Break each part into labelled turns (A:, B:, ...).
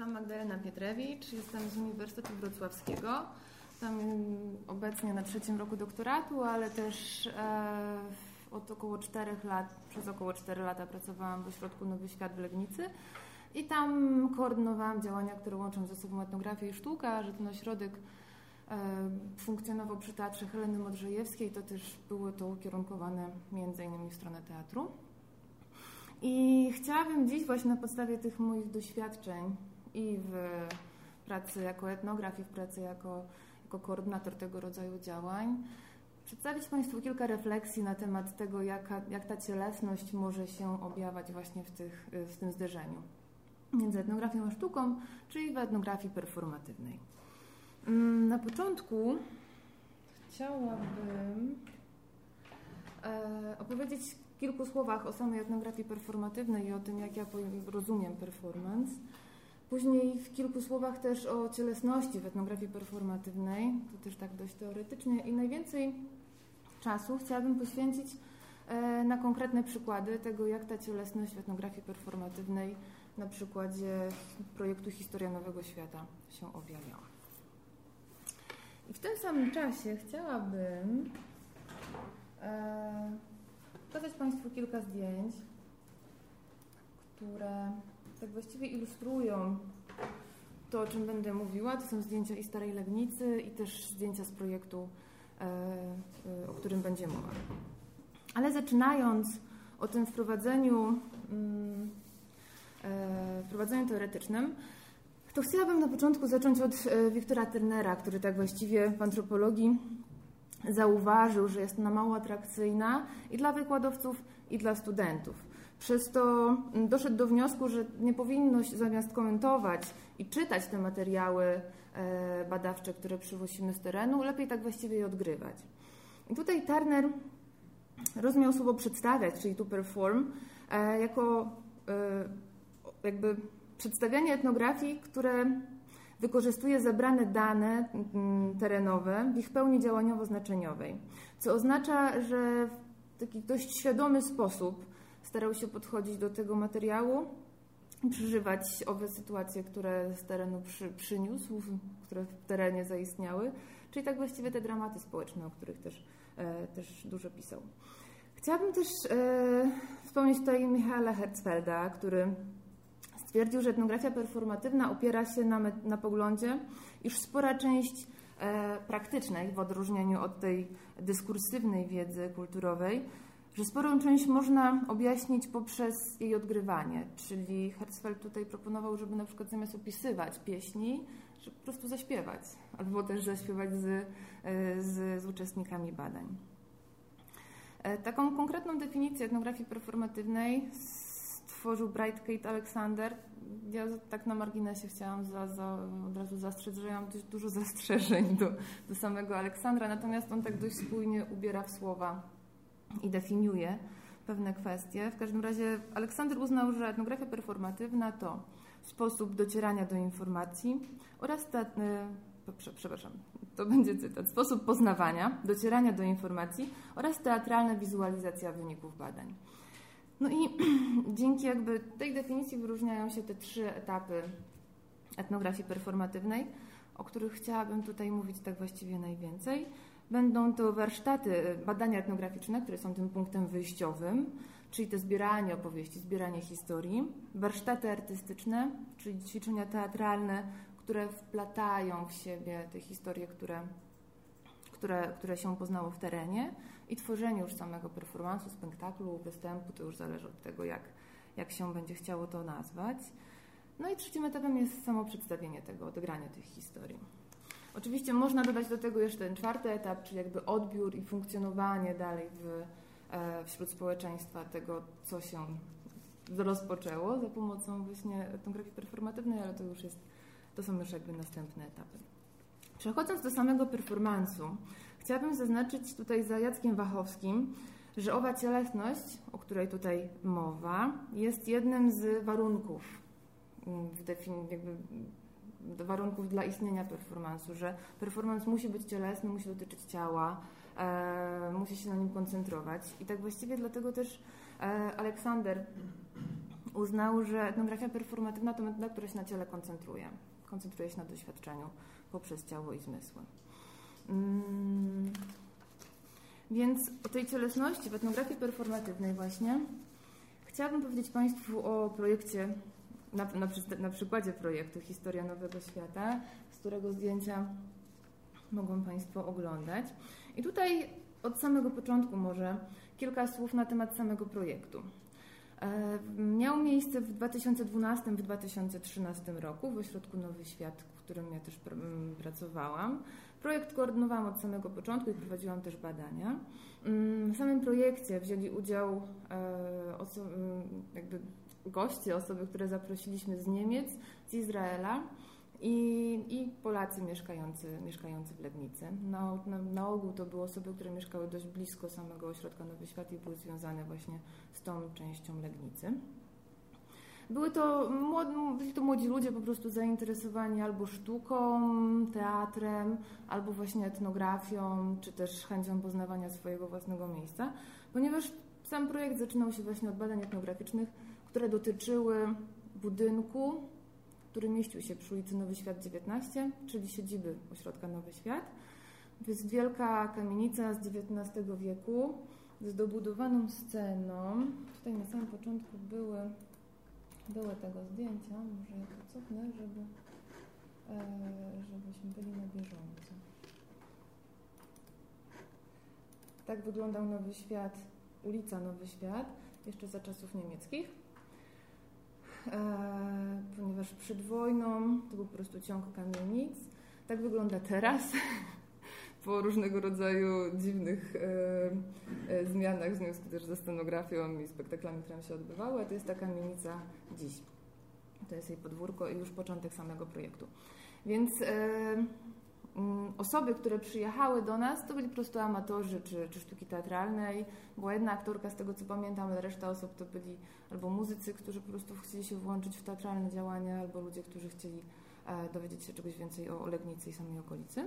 A: nazywam Magdalena Pietrewicz, jestem z Uniwersytetu Wrocławskiego. Tam obecnie na trzecim roku doktoratu, ale też e, od około 4 lat, przez około 4 lata pracowałam w ośrodku Nowy Świat w Legnicy i tam koordynowałam działania, które łączą ze sobą etnografię i sztukę, że ten ośrodek e, funkcjonował przy Teatrze Heleny Modrzejewskiej, to też było to ukierunkowane między innymi w stronę teatru. I chciałabym dziś właśnie na podstawie tych moich doświadczeń i w pracy jako etnograf i w pracy jako, jako koordynator tego rodzaju działań przedstawić Państwu kilka refleksji na temat tego, jaka, jak ta cielesność może się objawiać właśnie w, tych, w tym zderzeniu między etnografią a sztuką, czyli w etnografii performatywnej. Mm, na początku chciałabym e, opowiedzieć w kilku słowach o samej etnografii performatywnej i o tym, jak ja rozumiem performance. Później w kilku słowach też o cielesności w etnografii performatywnej, to też tak dość teoretycznie i najwięcej czasu chciałabym poświęcić e, na konkretne przykłady tego, jak ta cielesność w etnografii performatywnej na przykładzie projektu Historia Nowego Świata się objawiała. I w tym samym czasie chciałabym e, pokazać Państwu kilka zdjęć, które tak właściwie ilustrują to, o czym będę mówiła. To są zdjęcia i Starej Legnicy i też zdjęcia z projektu, e, e, o którym będzie mowa. Ale zaczynając o tym wprowadzeniu, mm, e, wprowadzeniu teoretycznym, to chciałabym na początku zacząć od Wiktora Turnera, który tak właściwie w antropologii zauważył, że jest ona mało atrakcyjna i dla wykładowców, i dla studentów. Przez to doszedł do wniosku, że nie powinno zamiast komentować i czytać te materiały e, badawcze, które przywozimy z terenu, lepiej tak właściwie je odgrywać. I tutaj Turner rozumiał słowo przedstawiać, czyli to perform, e, jako e, jakby przedstawianie etnografii, które wykorzystuje zebrane dane terenowe w ich pełni działaniowo-znaczeniowej, co oznacza, że w taki dość świadomy sposób starał się podchodzić do tego materiału przeżywać owe sytuacje, które z terenu przy, przyniósł, które w terenie zaistniały, czyli tak właściwie te dramaty społeczne, o których też, e, też dużo pisał. Chciałabym też e, wspomnieć tutaj Michaela Herzfelda, który stwierdził, że etnografia performatywna opiera się na, na poglądzie, iż spora część e, praktycznej, w odróżnieniu od tej dyskursywnej wiedzy kulturowej, że sporą część można objaśnić poprzez jej odgrywanie, czyli Herzfeld tutaj proponował, żeby na przykład zamiast opisywać pieśni, żeby po prostu zaśpiewać, albo też zaśpiewać z, e, z, z uczestnikami badań. E, taką konkretną definicję etnografii performatywnej stworzył Bright Kate Alexander. Ja tak na marginesie chciałam za, za, od razu zastrzec, że ja mam dość dużo zastrzeżeń do, do samego Aleksandra, natomiast on tak dość spójnie ubiera w słowa i definiuje pewne kwestie. W każdym razie Aleksander uznał, że etnografia performatywna to sposób docierania do informacji oraz ta, e, przepraszam, to będzie cytat, sposób poznawania, docierania do informacji oraz teatralna wizualizacja wyników badań. No i dzięki jakby tej definicji wyróżniają się te trzy etapy etnografii performatywnej, o których chciałabym tutaj mówić tak właściwie najwięcej. Będą to warsztaty, e, badania etnograficzne, które są tym punktem wyjściowym, czyli to zbieranie opowieści, zbieranie historii, warsztaty artystyczne, czyli ćwiczenia teatralne, które wplatają w siebie te historie, które, które, które się poznało w terenie i tworzenie już samego performansu, spektaklu, występu, to już zależy od tego, jak, jak się będzie chciało to nazwać. No i trzecim etapem jest samo przedstawienie tego, odegranie tych historii. Oczywiście można dodać do tego jeszcze ten czwarty etap, czyli jakby odbiór i funkcjonowanie dalej w, e, wśród społeczeństwa tego, co się rozpoczęło za pomocą właśnie etnografii performatywnej, ale to już jest, to są już jakby następne etapy. Przechodząc do samego performansu, chciałabym zaznaczyć tutaj za Jackiem Wachowskim, że owa cielesność, o której tutaj mowa, jest jednym z warunków mm, w defin- jakby warunków dla istnienia performansu, że performance musi być cielesny, musi dotyczyć ciała, e, musi się na nim koncentrować. I tak właściwie dlatego też e, Aleksander uznał, że etnografia performatywna to metoda, która się na ciele koncentruje. Koncentruje się na doświadczeniu poprzez ciało i zmysły. Mm. Więc o tej cielesności w etnografii performatywnej właśnie chciałabym powiedzieć Państwu o projekcie, na, na, na przykładzie projektu Historia Nowego Świata, z którego zdjęcia mogą Państwo oglądać. I tutaj od samego początku może kilka słów na temat samego projektu. E, miał miejsce w 2012 w 2013 roku w Ośrodku Nowy Świat, w którym ja też pracowałam. Projekt koordynowałam od samego początku i prowadziłam też badania. W samym projekcie wzięli udział e, jakby goście, osoby, które zaprosiliśmy z Niemiec, z Izraela, i, i Polacy mieszkający, mieszkający w Legnicy. Na, na, na, ogół to były osoby, które mieszkały dość blisko samego ośrodka Nowy Świat i były związane właśnie z tą częścią Legnicy. Były to, byli to młodzi ludzie po prostu zainteresowani albo sztuką, teatrem, albo właśnie etnografią, czy też chęcią poznawania swojego własnego miejsca, ponieważ sam projekt zaczynał się właśnie od badań etnograficznych, które dotyczyły budynku, który mieścił się przy ulicy Nowy Świat 19, czyli siedziby ośrodka Nowy Świat. To jest wielka kamienica z XIX wieku z dobudowaną sceną. Tutaj na samym początku były, były tego zdjęcia. Może ja to cofnę, żeby, e, żebyśmy byli na bieżąco. Tak wyglądał Nowy Świat, ulica Nowy Świat, jeszcze za czasów niemieckich. E, ponieważ przed wojną to był po prostu ciąg kamienic. Tak wygląda teraz, po różnego rodzaju dziwnych e, e, zmianach w związku też ze scenografią i spektaklami, które się odbywały, a to jest ta kamienica dziś. To jest jej podwórko i już początek samego projektu. Więc Mm, osoby, które przyjechały do nas, to byli po prostu amatorzy czy, czy sztuki teatralnej. Była jedna aktorka, z tego co pamiętam, ale reszta osób to byli albo muzycy, którzy po prostu chcieli się włączyć w teatralne działania, albo ludzie, którzy chcieli e, dowiedzieć się czegoś więcej o Legnicy i samej okolicy.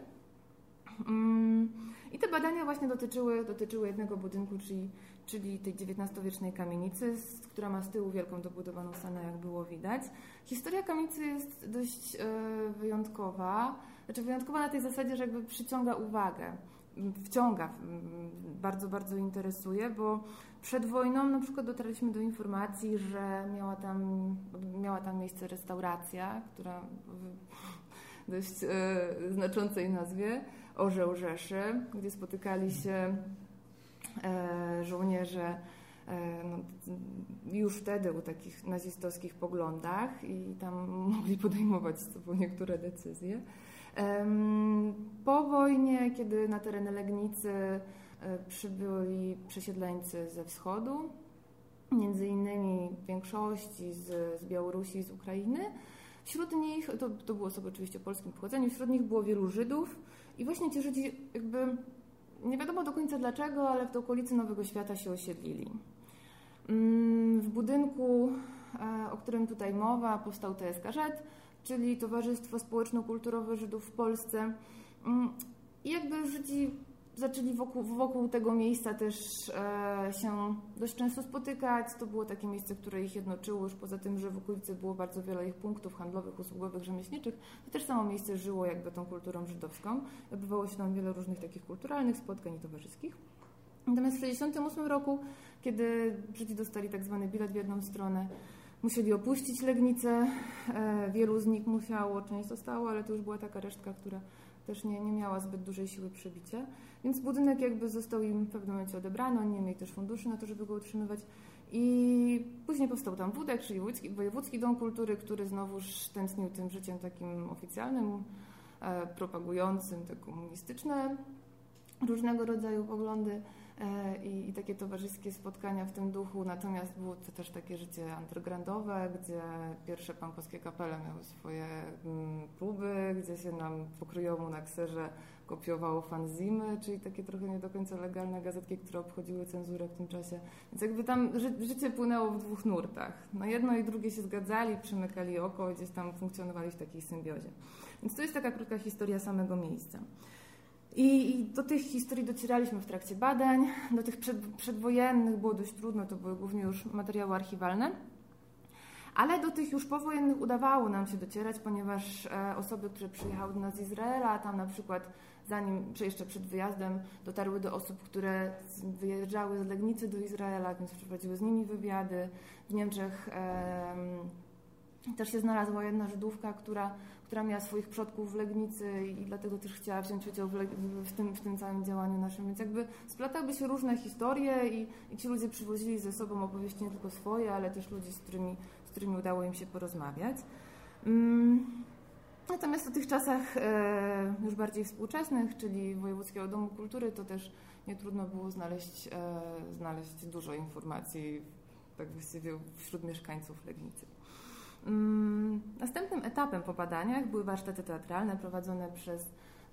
A: Mm, I te badania właśnie dotyczyły, dotyczyły jednego budynku, czyli, czyli tej XIX-wiecznej kamienicy, która ma z tyłu wielką dobudowaną salę, jak było widać. Historia kamienicy jest dość e, wyjątkowa. Znaczy wyjątkowa na tej zasadzie, że jakby przyciąga uwagę, wciąga, bardzo, bardzo interesuje, bo przed wojną na przykład dotarliśmy do informacji, że miała tam, miała tam miejsce restauracja, która w dość e, znaczącej nazwie Orzeł Rzeszy, gdzie spotykali się żołnierze e, no, już wtedy u takich nazistowskich poglądach i tam mogli podejmować sobą niektóre decyzje. Po wojnie, kiedy na tereny Legnicy e, przybyli przesiedleńcy ze wschodu, między innymi większości z, z Białorusi i z Ukrainy, wśród nich, to, to były osoby oczywiście o polskim pochodzeniu, wśród nich było wielu Żydów i właśnie ci Żydzi jakby, nie wiadomo do końca dlaczego, ale w okolicy Nowego Świata się osiedlili. Mm, w budynku, e, o którym tutaj mowa, powstał TSKZ, czyli Towarzystwo Społeczno-Kulturowe Żydów w Polsce. Mm, I jakby Żydzi zaczęli wokół, wokół tego miejsca też e, się dość często spotykać. To było takie miejsce, które ich jednoczyło, już poza tym, że w okolicy było bardzo wiele ich punktów handlowych, usługowych, rzemieślniczych. To też samo miejsce żyło jakby tą kulturą żydowską. Odbywało się tam wiele różnych takich kulturalnych spotkań i towarzyskich. Natomiast w 1968 roku, kiedy Żydzi dostali tak zwany bilet w jedną stronę, musieli opuścić Legnicę. E, wielu z nich musiało, część zostało, ale to już była taka resztka, która też nie, nie miała zbyt dużej siły przebicia. Więc budynek jakby został im w pewnym momencie odebrany, oni nie mieli też funduszy na to, żeby go utrzymywać. I później powstał tam Wódek, czyli Wojewódzki Dom Kultury, który znowuż tętnił tym życiem takim oficjalnym, e, propagującym te komunistyczne różnego rodzaju poglądy. E, i, i, takie towarzyskie spotkania w tym duchu. Natomiast było to też takie życie undergroundowe, gdzie pierwsze pankowskie kapele miały swoje mm, kluby, gdzie się nam pokryjomu na kserze kopiowało fanzimy, czyli takie trochę nie do końca legalne gazetki, które obchodziły cenzurę w tym czasie. Więc jakby tam ży życie płynęło w dwóch nurtach. No jedno i drugie się zgadzali, przymykali oko, gdzieś tam funkcjonowali w takiej symbiozie. Więc to jest taka krótka historia samego miejsca. I, do tych historii docieraliśmy w trakcie badań. Do tych przed, przedwojennych było dość trudno, to były głównie już materiały archiwalne. Ale do tych już powojennych udawało nam się docierać, ponieważ e, osoby, które przyjechały do nas z Izraela, tam na przykład zanim, jeszcze przed wyjazdem, dotarły do osób, które wyjeżdżały z Legnicy do Izraela, więc przeprowadziły z nimi wywiady. W Niemczech też się znalazła jedna Żydówka, która, która miała swoich przodków w Legnicy i dlatego też chciała wziąć udział w, w, tym, w tym całym działaniu naszym. Więc jakby splatały się różne historie i, i ci ludzie przywozili ze sobą opowieści nie tylko swoje, ale też ludzi, z którymi, z którymi udało im się porozmawiać. Mm. Natomiast w tych czasach e, już bardziej współczesnych, czyli Wojewódzkiego Domu Kultury, to też nie trudno było znaleźć, e, znaleźć dużo informacji tak właściwie wśród mieszkańców Legnicy. Mm, następnym etapem po badaniach były warsztaty teatralne prowadzone przez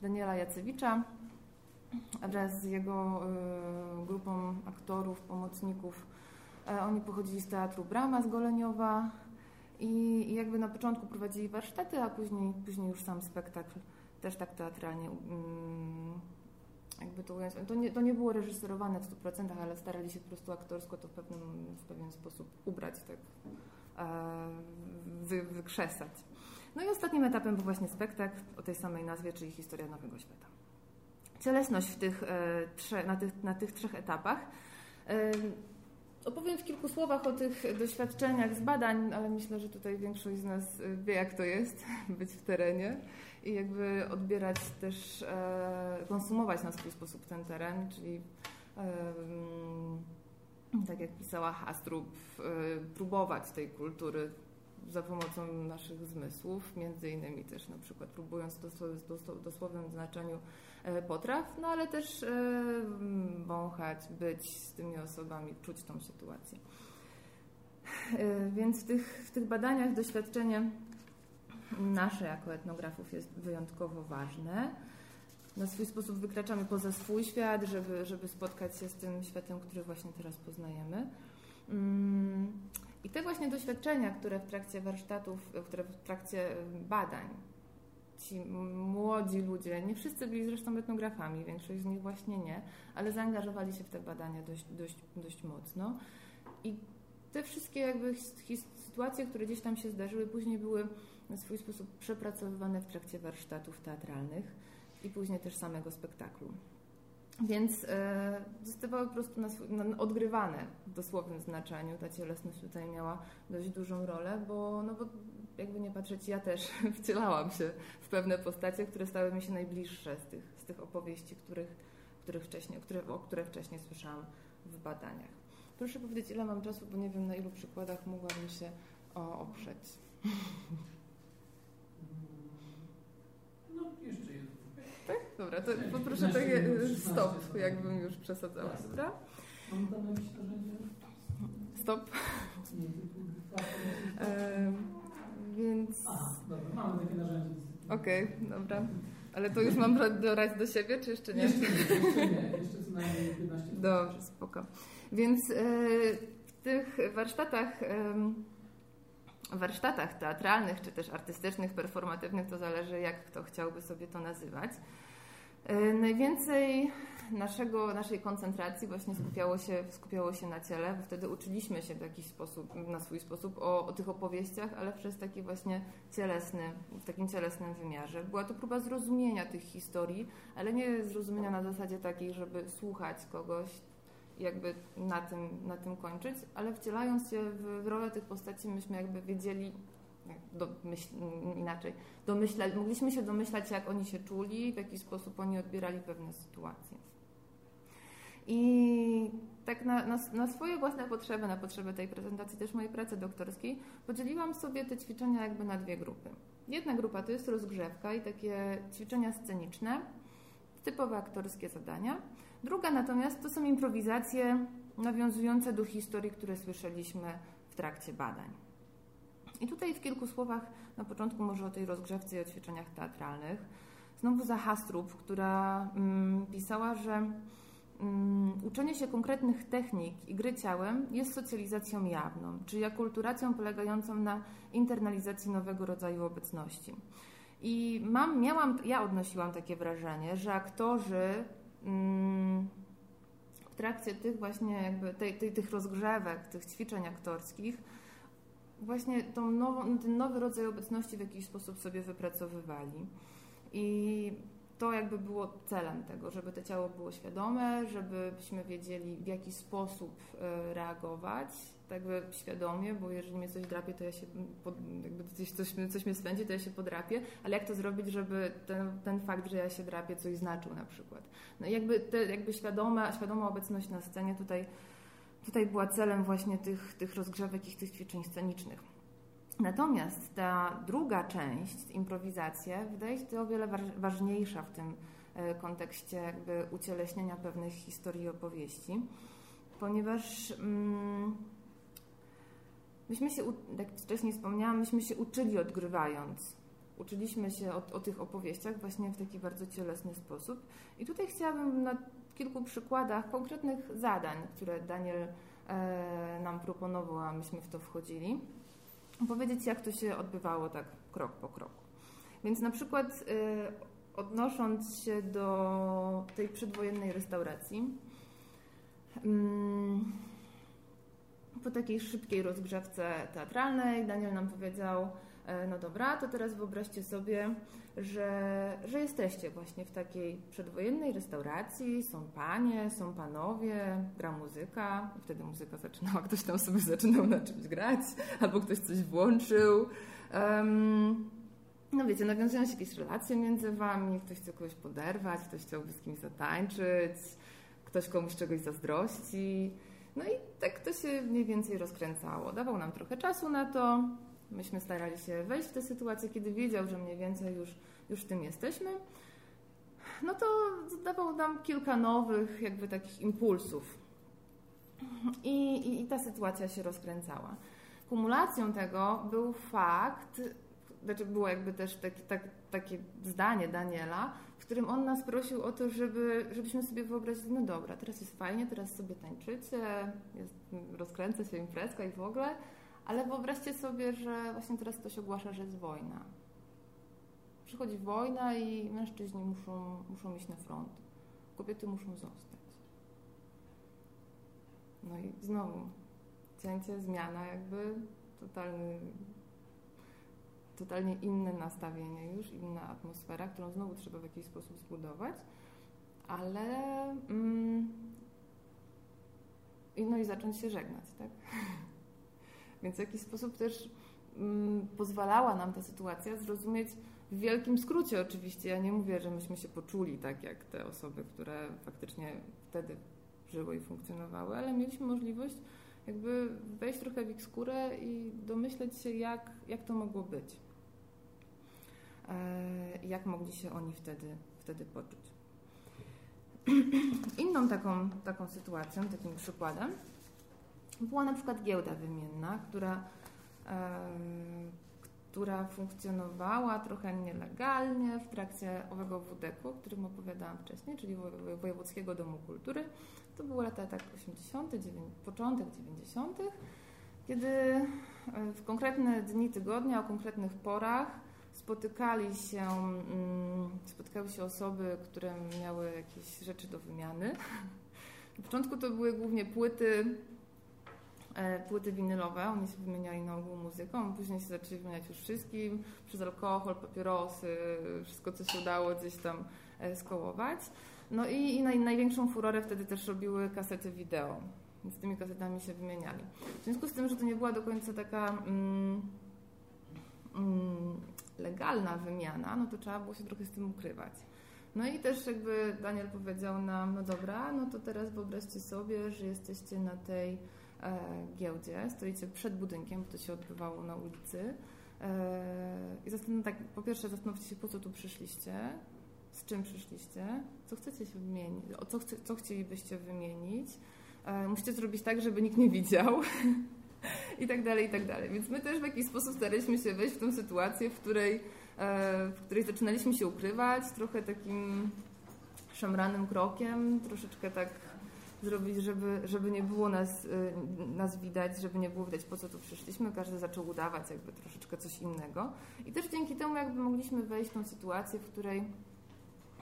A: Daniela Jacewicza wraz z jego y, grupą aktorów, pomocników. E, oni pochodzili z teatru Brama z Goleniowa i jakby na początku prowadzili warsztaty, a później, później już sam spektakl też tak teatralnie mm, jakby to ująć. To nie, to nie było reżyserowane w 100%, ale starali się po prostu aktorsko to w, pewnym, w pewien sposób ubrać tak wy, wykrzesać. No i ostatnim etapem był właśnie spektakl o tej samej nazwie, czyli Historia Nowego Świata. Cielesność tych, e, na, tych, na tych trzech etapach. E, opowiem w kilku słowach o tych doświadczeniach z badań, ale myślę, że tutaj większość z nas wie, jak to jest być w terenie i jakby odbierać też, e, konsumować na swój sposób ten teren, czyli tak jak pisała Hastrup, y, próbować tej kultury za pomocą naszych zmysłów, między innymi też na przykład próbując w dosłownym znaczeniu e, potraw, no ale też e, wąchać, być z tymi osobami, czuć tą sytuację. E, więc w tych, w tych badaniach doświadczenie nasze jako etnografów jest wyjątkowo ważne na swój sposób wykraczamy poza swój świat, żeby, żeby spotkać się z tym światem, który właśnie teraz poznajemy. Mm, I te właśnie doświadczenia, które w trakcie warsztatów, które w trakcie badań ci młodzi ludzie, nie wszyscy byli zresztą etnografami, większość z nich właśnie nie, ale zaangażowali się w te badania dość, dość, dość mocno. I te wszystkie jakby sytuacje, które gdzieś tam się zdarzyły, później były na swój sposób przepracowywane w trakcie warsztatów teatralnych i później też samego spektaklu. Więc e, zostawały po prostu na, na, odgrywane w dosłownym znaczeniu. Ta cielesność tutaj miała dość dużą rolę, bo, no bo jakby nie patrzeć, ja też wcielałam się w pewne postacie, które stały mi się najbliższe z tych, z tych opowieści, których, których wcześniej, które, o które wcześniej słyszałam w badaniach. Proszę powiedzieć, ile mam czasu, bo nie wiem, na ilu przykładach mogłabym się oprzeć.
B: No, jeszcze jest
A: tak? Dobra, to poproszę takie stop, jakbym już przesadzała, dobra?
B: Mam tam jakieś narzędzie?
A: Stop. e, więc...
B: A, dobra, mamy takie narzędzie.
A: Okej, dobra. Ale to już mam dorać do siebie, czy jeszcze nie?
B: Jeszcze nie, jeszcze nie. Jeszcze co najmniej 15
A: Dobrze, spoko. Więc e, w tych warsztatach warsztatach teatralnych, czy też artystycznych, performatywnych, to zależy jak kto chciałby sobie to nazywać. E, najwięcej naszego, naszej koncentracji właśnie skupiało się, skupiało się na ciele, bo wtedy uczyliśmy się w jakiś sposób, na swój sposób o, o tych opowieściach, ale przez taki właśnie cielesny, w takim cielesnym wymiarze. Była to próba zrozumienia tych historii, ale nie zrozumienia na zasadzie takiej, żeby słuchać kogoś, jakby na tym, na tym kończyć, ale wcielając się w, w rolę tych postaci, myśmy jakby wiedzieli, domyśl, inaczej, domyślać, mogliśmy się domyślać, jak oni się czuli, w jaki sposób oni odbierali pewne sytuacje. I tak na, na, na, swoje własne potrzeby, na potrzeby tej prezentacji, też mojej pracy doktorskiej, podzieliłam sobie te ćwiczenia jakby na dwie grupy. Jedna grupa to jest rozgrzewka i takie ćwiczenia sceniczne, typowe aktorskie zadania. Druga natomiast to są improwizacje nawiązujące do historii, które słyszeliśmy w trakcie badań. I tutaj w kilku słowach na początku może o tej rozgrzewce i o ćwiczeniach teatralnych. Znowu za Hastrup, która mm, pisała, że mm, uczenie się konkretnych technik i gry ciałem jest socjalizacją jawną, czyli akulturacją polegającą na internalizacji nowego rodzaju obecności. I mam, miałam, ja odnosiłam takie wrażenie, że aktorzy mm, w trakcie tych właśnie jakby tej, tej, tych rozgrzewek, tych ćwiczeń aktorskich właśnie tą nową, ten nowy rodzaj obecności w jakiś sposób sobie wypracowywali. I to jakby było celem tego, żeby to ciało było świadome, żebyśmy wiedzieli w jaki sposób e, reagować, tak jakby świadomie, bo jeżeli mnie coś drapie, to ja się, pod, jakby coś, coś, coś mnie spędzi, to ja się podrapię, ale jak to zrobić, żeby ten, ten fakt, że ja się drapię, coś znaczył na przykład. No i jakby, te, jakby świadoma, świadoma obecność na scenie tutaj, tutaj była celem właśnie tych, tych rozgrzewek i tych ćwiczeń scenicznych. Natomiast ta druga część, improwizacja, wydaje się o wiele ważniejsza w tym e, kontekście jakby ucieleśnienia pewnych historii i opowieści, ponieważ mm, myśmy się, jak wcześniej wspomniałam, myśmy się uczyli odgrywając. Uczyliśmy się o, o tych opowieściach właśnie w taki bardzo cielesny sposób. I tutaj chciałabym na kilku przykładach konkretnych zadań, które Daniel e, nam proponował, a myśmy w to wchodzili, powiedzieć, jak to się odbywało tak krok po kroku. Więc na przykład y, odnosząc się do tej przedwojennej restauracji, mm, po takiej szybkiej rozgrzewce teatralnej Daniel nam powiedział, e, no dobra, to teraz wyobraźcie sobie, że, że jesteście właśnie w takiej przedwojennej restauracji, są panie, są panowie, gra muzyka, wtedy muzyka zaczynała, ktoś tam sobie zaczynał na czymś grać, albo ktoś coś włączył. Um, no wiecie, nawiązują się jakieś relacje między wami, ktoś chce kogoś poderwać, ktoś chciałby z kimś zatańczyć, ktoś komuś czegoś zazdrości. No i tak to się mniej więcej rozkręcało. Dawał nam trochę czasu na to, Myśmy starali się wejść w tę sytuację, kiedy wiedział, że mniej więcej już, już w tym jesteśmy. No to dawał nam kilka nowych, jakby takich impulsów. I, i, i ta sytuacja się rozkręcała. Kumulacją tego był fakt, znaczy było jakby też taki, tak, takie zdanie Daniela, w którym on nas prosił o to, żeby, żebyśmy sobie wyobrazili, no dobra, teraz jest fajnie, teraz sobie tańczycie, jest, rozkręca się imprezka i w ogóle, ale wyobraźcie sobie, że właśnie teraz ktoś ogłasza, że jest wojna. Przychodzi wojna i mężczyźni muszą, muszą iść na front. Kobiety muszą zostać. No i znowu cięcie, zmiana, jakby totalny, totalnie inne nastawienie już, inna atmosfera, którą znowu trzeba w jakiś sposób zbudować, ale mm, no i zacząć się żegnać, tak? Więc w jakiś sposób też mm, pozwalała nam ta sytuacja zrozumieć w wielkim skrócie oczywiście. Ja nie mówię, że myśmy się poczuli tak jak te osoby, które faktycznie wtedy żyły i funkcjonowały, ale mieliśmy możliwość jakby wejść trochę w ich skórę i domyśleć się, jak, jak to mogło być. E, jak mogli się oni wtedy, wtedy poczuć. Inną taką, taką sytuacją, takim przykładem była na przykład giełda wymienna, która, e, która funkcjonowała trochę nielegalnie w trakcie owego WDK-u, o którym opowiadałam wcześniej, czyli Wojewódzkiego Domu Kultury. To były lata tak 80., początek 90., kiedy w konkretne dni tygodnia, o konkretnych porach spotykali się, mm, spotykały się osoby, które miały jakieś rzeczy do wymiany. Na początku to były głównie płyty płyty winylowe, oni się wymieniali na ogół muzyką, później się zaczęli wymieniać już wszystkim, przez alkohol, papierosy, wszystko co się udało gdzieś tam e, skołować. No i, i naj, największą furorę wtedy też robiły kasety wideo, więc tymi kasetami się wymieniali. W związku z tym, że to nie była do końca taka mm, mm, legalna wymiana, no to trzeba było się trochę z tym ukrywać. No i też jakby Daniel powiedział nam, no dobra, no to teraz wyobraźcie sobie, że jesteście na tej E, giełdzie, stoicie przed budynkiem, bo to się odbywało na ulicy. E, I tak, po pierwsze zastanówcie się, po co tu przyszliście, z czym przyszliście, co chcecie się wymienić, co, chce, co chcielibyście wymienić. E, musicie zrobić tak, żeby nikt nie widział. I tak dalej, i tak dalej. Więc my też w jakiś sposób staraliśmy się wejść w tę sytuację, w której, w której zaczynaliśmy się ukrywać, trochę takim szemranym krokiem, troszeczkę tak zrobić, żeby, żeby nie było nas, y, nas widać, żeby nie było widać po co tu przyszliśmy. Każdy zaczął udawać jakby troszeczkę coś innego. I też dzięki temu jakby mogliśmy wejść w tą sytuację, w której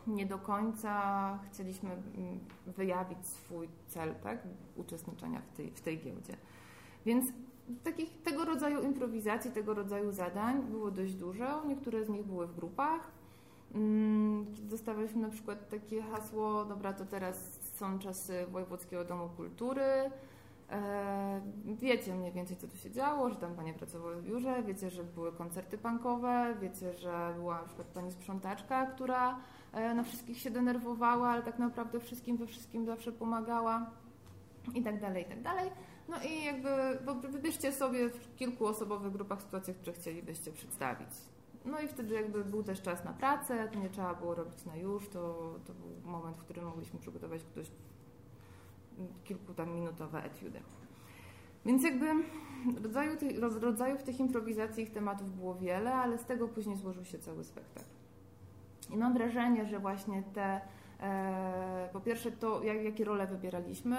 A: nie do końca chcieliśmy mm, wyjawić swój cel, tak, uczestniczenia w tej, w tej giełdzie. Więc takich, tego rodzaju improwizacji, tego rodzaju zadań było dość dużo. Niektóre z nich były w grupach. Mm, dostawaliśmy na przykład takie hasło, dobra, to teraz są czasy Wojewódzkiego Domu Kultury. E, wiecie mniej więcej, co tu się działo, że tam panie pracowały w biurze, wiecie, że były koncerty punkowe, wiecie, że była na przykład pani sprzątaczka, która e, na wszystkich się denerwowała, ale tak naprawdę wszystkim we wszystkim zawsze pomagała i tak dalej, i tak dalej. No i jakby wybierzcie sobie w kilkuosobowych grupach sytuacje, które chcielibyście przedstawić. No i wtedy jakby był też czas na pracę, to nie trzeba było robić na już, to, to był moment, w którym mogliśmy przygotować dość kilku tam minutowe etiudy. Więc jakby rodzaju tych, rodzajów tych improwizacji, ich tematów było wiele, ale z tego później złożył się cały spektakl. I mam wrażenie, że właśnie te, e, po pierwsze to, jak, jakie role wybieraliśmy,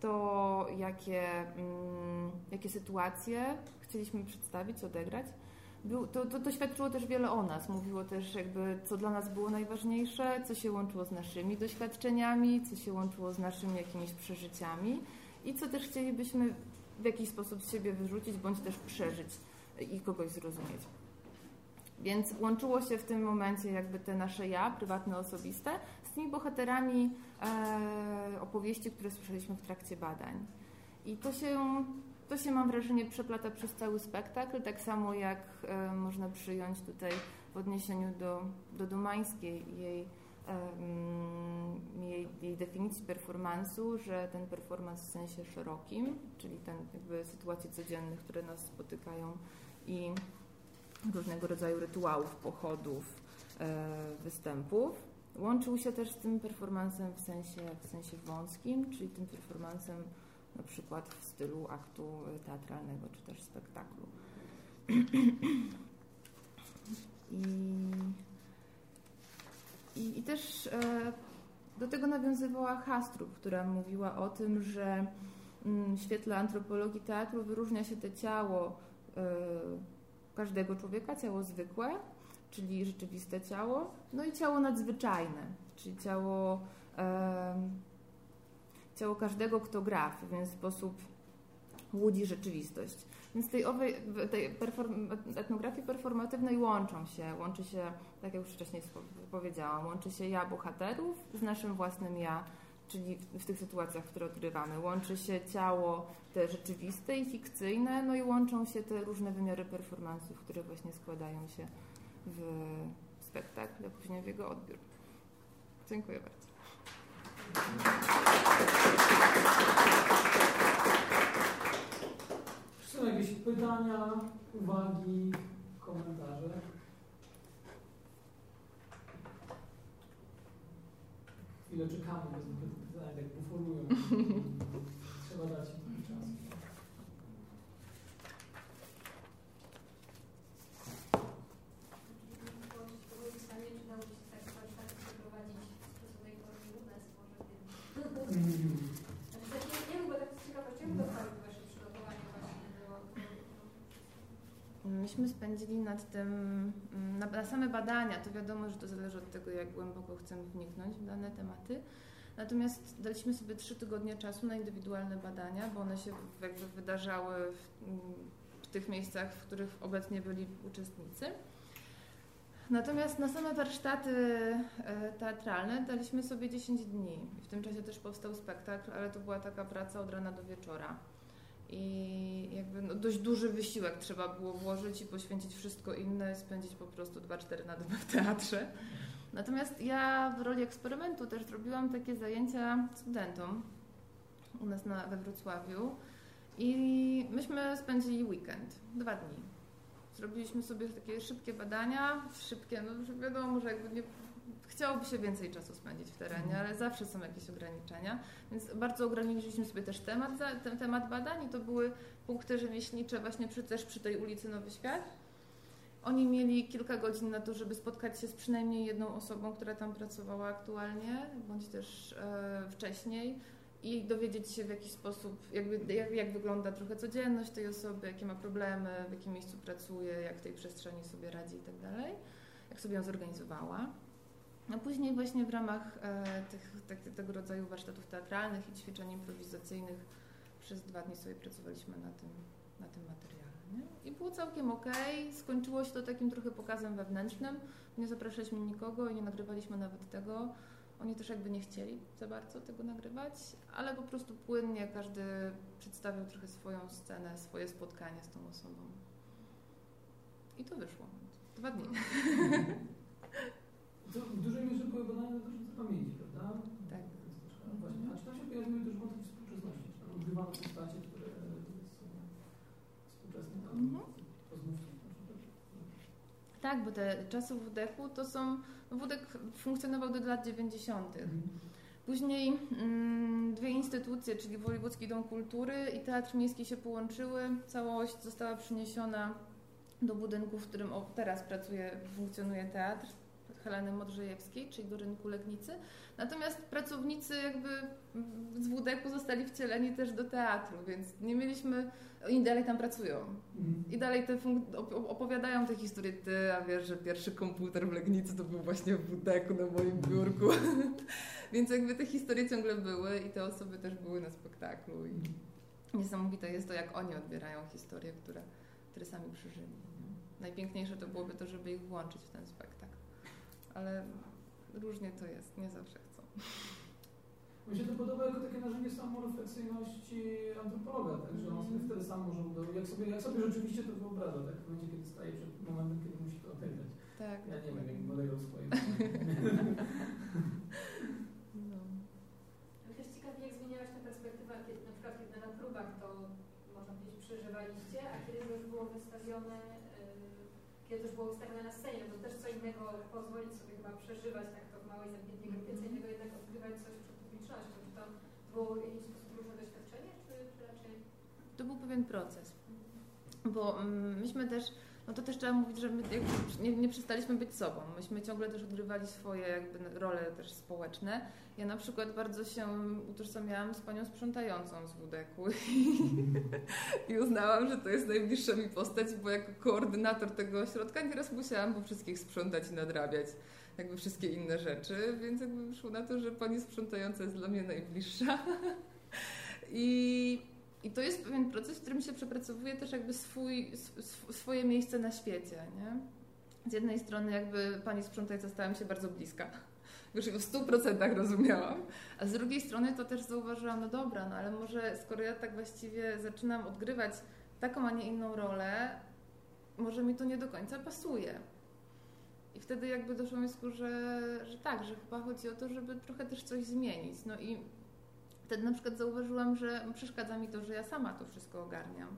A: to jakie, mm, jakie sytuacje chcieliśmy przedstawić, odegrać. Był, to, to, to świadczyło też wiele o nas. Mówiło też, jakby, co dla nas było najważniejsze, co się łączyło z naszymi doświadczeniami, co się łączyło z naszymi jakimiś przeżyciami i co też chcielibyśmy w jakiś sposób z siebie wyrzucić, bądź też przeżyć i kogoś zrozumieć. Więc łączyło się w tym momencie jakby te nasze ja, prywatne, osobiste, z tymi bohaterami e, opowieści, które słyszeliśmy w trakcie badań. I to się, to się, mam wrażenie, przeplata przez cały spektakl, tak samo jak e, można przyjąć tutaj w odniesieniu do, do Dumańskiej jej, e, jej, jej definicji performansu, że ten performance w sensie szerokim, czyli ten jakby sytuacji codziennych, które nas spotykają i różnego rodzaju rytuałów, pochodów, e, występów, Łączył się też z tym performansem w sensie, w sensie wąskim, czyli tym performansem na przykład w stylu aktu teatralnego czy też spektaklu. I, i, i też e, do tego nawiązywała Hastrup, która mówiła o tym, że mm, w świetle antropologii teatru wyróżnia się te ciało e, każdego człowieka, ciało zwykłe, czyli rzeczywiste ciało, no i ciało nadzwyczajne, czyli ciało, ciało każdego, kto gra, w pewien sposób łudzi rzeczywistość. Więc tej, owej, tej perform, etnografii performatywnej łączą się, łączy się, tak jak już wcześniej powiedziałam, łączy się ja bohaterów z naszym własnym ja, czyli w, w tych sytuacjach, które odgrywamy. Łączy się ciało te rzeczywiste i fikcyjne, no i łączą się te różne wymiary performansów, które właśnie składają się w spektakl, a później w jego odbiór. Dziękuję bardzo.
B: Czy są jakieś pytania, uwagi, komentarze? Chwilę czekamy, bo pytania tak poformują. Trzeba dać
A: Myśmy spędzili nad tym, mm, na, na, same badania, to wiadomo, że to zależy od tego, jak głęboko chcemy wniknąć w dane tematy. Natomiast daliśmy sobie trzy tygodnie czasu na indywidualne badania, bo one się jakby wydarzały w, w tych miejscach, w których obecnie byli uczestnicy. Natomiast na same warsztaty e, teatralne daliśmy sobie 10 dni. W tym czasie też powstał spektakl, ale to była taka praca od rana do wieczora. I jakby no dość duży wysiłek trzeba było włożyć i poświęcić wszystko inne, spędzić po prostu 2-4 na dobę w teatrze. Natomiast ja w roli eksperymentu też robiłam takie zajęcia studentom u nas na, we Wrocławiu i myśmy spędzili weekend, dwa dni zrobiliśmy sobie takie szybkie badania, szybkie, no wiadomo, że jakby nie, chciałoby się więcej czasu spędzić w terenie, mhm. ale zawsze są jakieś ograniczenia, więc bardzo ograniczyliśmy sobie też temat, ten temat badań i to były punkty rzemieślnicze właśnie przy, też przy tej ulicy Nowy Świat. Oni mieli kilka godzin na to, żeby spotkać się z przynajmniej jedną osobą, która tam pracowała aktualnie, bądź też e, wcześniej i dowiedzieć się w jakiś sposób, jakby, jak, jak wygląda trochę codzienność tej osoby, jakie ma problemy, w jakim miejscu pracuje, jak w tej przestrzeni sobie radzi i tak dalej, jak sobie ją zorganizowała. A później właśnie w ramach e, tych, tak, tego rodzaju warsztatów teatralnych i ćwiczeń improwizacyjnych przez dwa dni sobie pracowaliśmy na tym, na tym materiale. Nie? I było całkiem ok. Skończyło się to takim trochę pokazem wewnętrznym. Nie zapraszaliśmy nikogo i nie nagrywaliśmy nawet tego. Oni też jakby nie chcieli za bardzo tego nagrywać, ale po prostu płynnie każdy przedstawiał trochę swoją scenę, swoje spotkanie z tą osobą. I to wyszło. Dwa dni.
B: To w dużej mierze były badania dotyczące pamięci, prawda?
A: Tak.
B: A właśnie, a czy tam się pojawiły też wątki współczesności? Czy tam odgrywano postacie, które są współczesne? Tam
A: Mhm. Tak, bo te czasy WDK-u to są. No WDK funkcjonował do lat 90.
B: Mhm.
A: Później mm, dwie instytucje, czyli Wojewódzki Dom Kultury i Teatr Miejski się połączyły. Całość została przeniesiona do budynku, w którym teraz pracuje, funkcjonuje teatr Heleny Modrzejewskiej, czyli do rynku Legnicy. Natomiast pracownicy jakby z WDK-u zostali wcieleni też do teatru, więc nie mieliśmy, oni dalej tam pracują.
B: Mhm.
A: I dalej te opowiadają te historie. Ty, a wiesz, że pierwszy komputer w Legnicy to był właśnie w WDK na moim biurku. Więc jakby te historie ciągle były i te osoby też były na spektaklu. I niesamowite jest to, jak oni odbierają historie, które, które sami przeżyli. nie? Najpiękniejsze to byłoby to, żeby ich włączyć w ten spektakl. Ale różnie to jest, nie zawsze chcą.
B: Mi się to podoba jako takie narzędzie samorefleksyjności antropologa, tak? że on sobie wtedy sam może jak sobie, jak sobie rzeczywiście to wyobraża, tak? w momencie, kiedy staje przed momentem, kiedy musi to odegrać.
A: Tak.
B: Ja nie wiem, jak odegrał swoje.
A: No.
C: Ale też ciekawie, jak zmieniałaś tę perspektywę, kiedy na przykład kiedy na próbach to można powiedzieć przeżywaliście, a kiedy to już było wystawione, to już było wystawione na scenie, no to też co innego pozwolić sobie chyba przeżywać tak to w małej, zamkniętej grupie, co innego jednak odgrywać coś przed publicznością. Czy to było w jakiś sposób różne doświadczenie, czy, czy raczej...
A: To był pewien proces. Bo mm, myśmy też, no to też trzeba mówić, że my nie, nie przestaliśmy być sobą. Myśmy ciągle też odgrywali swoje jakby role też społeczne. Ja na przykład bardzo się utożsamiałam z panią sprzątającą z WDK-u i uznałam, że to jest najbliższa mi postać, bo jako koordynator tego ośrodka nieraz musiałam po wszystkich sprzątać i nadrabiać jakby wszystkie inne rzeczy, więc jakby wyszło na to, że pani sprzątająca jest dla mnie najbliższa. I i to jest pewien proces, w którym się przepracowuje też jakby swój, sw- swoje miejsce na świecie, nie? Z jednej strony jakby pani sprzątająca stała mi się bardzo bliska. Już w stu procentach rozumiałam. A z drugiej strony to też zauważyłam, no dobra, no ale może skoro ja tak właściwie zaczynam odgrywać taką, a nie inną rolę, może mi to nie do końca pasuje. I wtedy jakby doszło mi że, że tak, że chyba chodzi o to, żeby trochę też coś zmienić. No i wtedy na przykład zauważyłam, że przeszkadza mi to, że ja sama to wszystko ogarniam.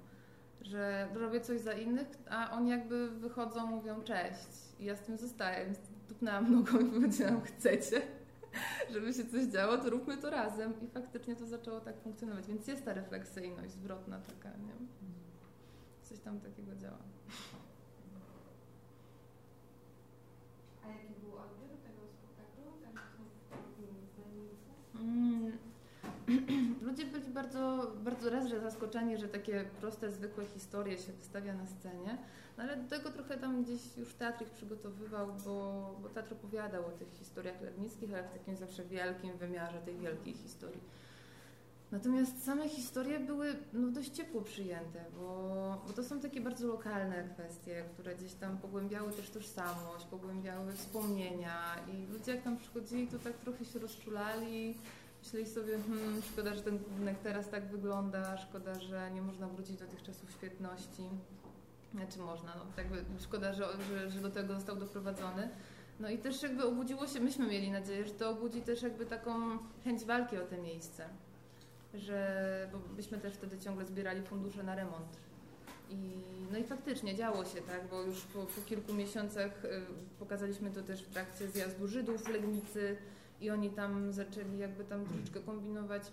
A: Że robię coś za innych, a oni jakby wychodzą, mówią cześć. I ja z tym zostaję. Więc tupnęłam nogą i powiedziałam, chcecie, żeby się coś działo, to róbmy to razem. I faktycznie to zaczęło tak funkcjonować. Więc jest ta refleksyjność zwrotna taka, nie? Coś tam takiego działa.
C: A jaki był odbiór tego spektaklu? Tak,
A: Mm. Ludzie byli bardzo, bardzo raz, że zaskoczeni, że takie proste, zwykłe historie się wystawia na scenie, no ale do tego trochę tam gdzieś już teatr ich przygotowywał, bo, bo teatr opowiadał o tych historiach legnickich, ale w takim zawsze wielkim wymiarze tej wielkiej historii. Natomiast same historie były no, dość ciepło przyjęte, bo, bo to są takie bardzo lokalne kwestie, które gdzieś tam pogłębiały też tożsamość, pogłębiały wspomnienia i ludzie jak tam przychodzili, to tak trochę się rozczulali, myśleli sobie, hmm, szkoda, że ten budynek teraz tak wygląda, szkoda, że nie można wrócić do tych czasów świetności. Znaczy można, no jakby szkoda, że, że, że do tego został doprowadzony. No i też jakby obudziło się, myśmy mieli nadzieję, że to obudzi też jakby taką chęć walki o te miejsce. Że, bo byśmy też wtedy ciągle zbierali fundusze na remont. I, no i faktycznie działo się, tak, bo już po, po kilku miesiącach y, pokazaliśmy to też w trakcie zjazdu Żydów w Legnicy i oni tam zaczęli jakby tam troszeczkę kombinować,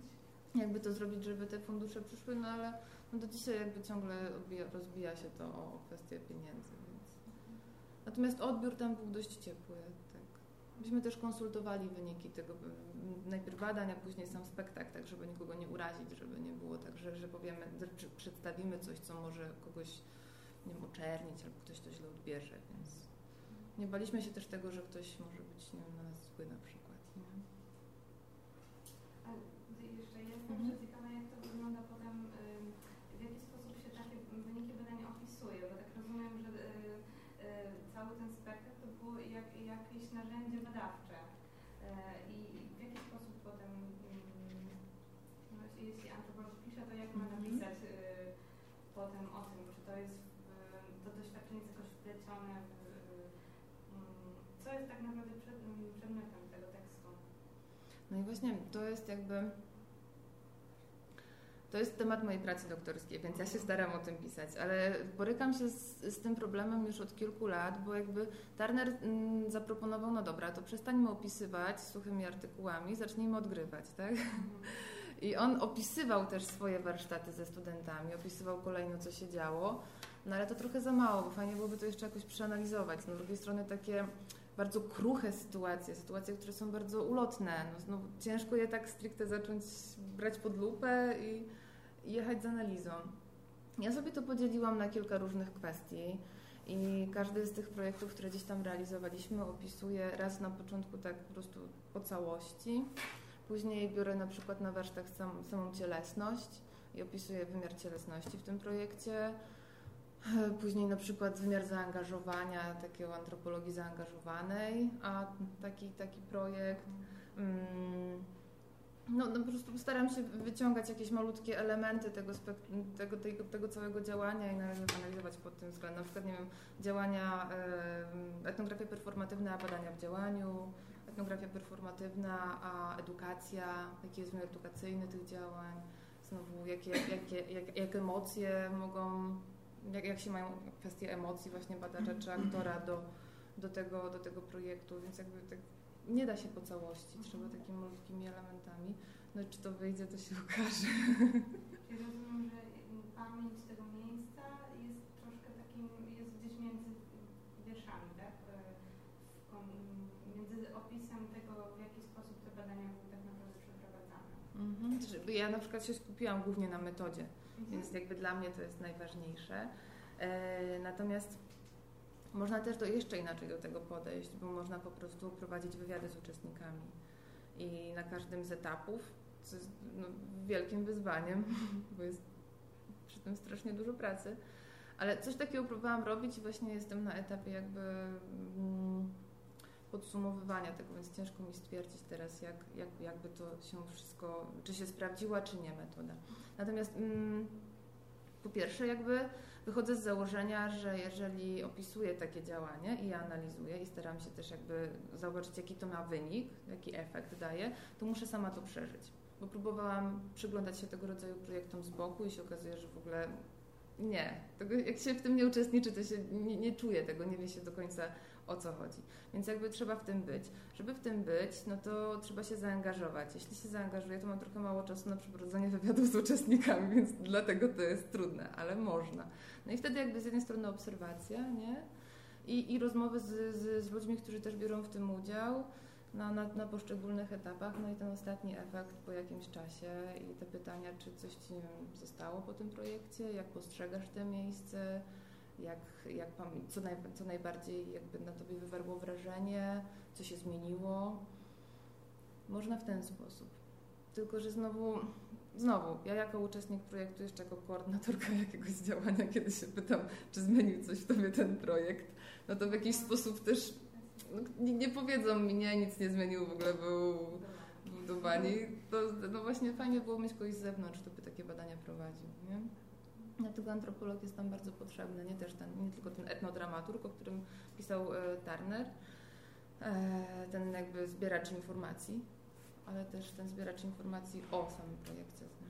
A: jakby to zrobić, żeby te fundusze przyszły, no ale no do dzisiaj jakby ciągle odbija, rozbija się to o kwestię pieniędzy. Więc. Natomiast odbiór tam był dość ciepły. Tak. Myśmy też konsultowali wyniki tego, najpierw badań, a później sam spektakl, tak żeby nikogo nie urazić, żeby nie było tak, że, że powiemy, że przedstawimy coś, co może kogoś nie wiem, oczernić albo ktoś to źle odbierze, więc nie baliśmy się też tego, że ktoś może być nie wiem, na nas zwykły na przykład.
C: Jeszcze jestem
A: mhm.
C: jak to wygląda potem, w jaki sposób się
D: takie wyniki badania opisuje, bo tak
A: rozumiem,
D: że y, y, cały ten spektakl to było jak, jakieś
A: narzędzie badawcze. Właśnie to jest jakby. To jest temat mojej pracy doktorskiej, więc ja się staram o tym pisać, ale borykam się z, z tym problemem już od kilku lat, bo jakby Turner mm, zaproponował, no dobra, to przestańmy opisywać suchymi artykułami, zacznijmy odgrywać, tak? I on opisywał też swoje warsztaty ze studentami, opisywał kolejno, co się działo, no ale to trochę za mało, bo fajnie byłoby to jeszcze jakoś przeanalizować. Z drugiej strony takie bardzo kruche sytuacje, sytuacje, które są bardzo ulotne. No, znowu ciężko je tak stricte zacząć brać pod lupę i, i jechać z analizą. Ja sobie to podzieliłam na kilka różnych kwestii i każdy z tych projektów, które gdzieś tam realizowaliśmy, opisuje raz na początku tak po prostu po całości. Później biorę na przykład na warsztat sam, samą cielesność i opisuję wymiar cielesności w tym projekcie. Później na przykład wymiar zaangażowania, takiego antropologii zaangażowanej, a taki, taki projekt. Mm, no, no po prostu staram się wyciągać jakieś malutkie elementy tego, tego, tego, tego całego działania i analizować pod tym względem. Na przykład, nie wiem, działania, etnografia performatywna, a badania w działaniu, etnografia performatywna, a edukacja, jaki jest wymiar edukacyjny tych działań, znowu jakie, jakie, jak, jak emocje mogą jak, jak się mają kwestie emocji właśnie badacza czy aktora do, do, tego, do tego projektu, więc jakby tak nie da się po całości, trzeba takimi malutkimi elementami. No czy to wyjdzie, to się okaże.
D: Czyli rozumiem, że pamięć tego miejsca jest troszkę takim, jest gdzieś między wierszami, tak? E, w kon- Między opisem tego, w jaki sposób te badania były tak naprawdę przeprowadzane.
A: Znaczy, Ja na przykład się skupiłam głównie na metodzie,
D: Mhm.
A: więc jakby dla mnie to jest najważniejsze. E, natomiast można też do jeszcze inaczej do tego podejść, bo można po prostu prowadzić wywiady z uczestnikami i na każdym z etapów, co jest no, wielkim wyzwaniem, bo jest przy tym strasznie dużo pracy, ale coś takiego próbowałam robić i właśnie jestem na etapie jakby mm, podsumowywania tego, więc ciężko mi stwierdzić teraz, jak, jak, jakby to się wszystko, czy się sprawdziła, czy nie metoda. Natomiast mm, po pierwsze, jakby wychodzę z założenia, że jeżeli opisuję takie działanie i je analizuję i staram się też jakby zobaczyć, jaki to ma wynik, jaki efekt daje, to muszę sama to przeżyć. Bo próbowałam przyglądać się tego rodzaju projektom z boku i się okazuje, że w ogóle nie. Tego, jak się w tym nie uczestniczy, to się nie, nie czuje tego, nie wie się do końca o co chodzi. Więc jakby trzeba w tym być. Żeby w tym być, no to trzeba się zaangażować. Jeśli się zaangażuję, to mam trochę mało czasu na przeprowadzenie wywiadów z uczestnikami, więc dlatego to jest trudne, ale można. No i wtedy jakby z jednej strony obserwacja, nie? I, i rozmowy z, z, z ludźmi, którzy też biorą w tym udział na, na, na poszczególnych etapach, no i ten ostatni efekt po jakimś czasie i te pytania, czy coś Ci wiem, zostało po tym projekcie, jak postrzegasz to miejsce, jak, jak, co, naj, co najbardziej jakby na Tobie wywarło wrażenie, co się zmieniło. Można w ten sposób. Tylko, że znowu, znowu, ja jako uczestnik projektu, jeszcze jako koordynatorka jakiegoś działania, kiedy się pytam, czy zmienił coś w Tobie ten projekt, no to w jakiś sposób też no, nie, powiedzą mi, nie, nic nie zmienił, w ogóle był, bani. To no właśnie fajnie było mieć kogoś z zewnątrz, kto by takie badania prowadził, nie? Dlatego antropolog jest tam bardzo potrzebny, nie też ten, nie tylko ten etnodramaturg, o którym pisał e, Turner, e, ten jakby zbieracz informacji, ale też ten zbieracz informacji o samym projekcie.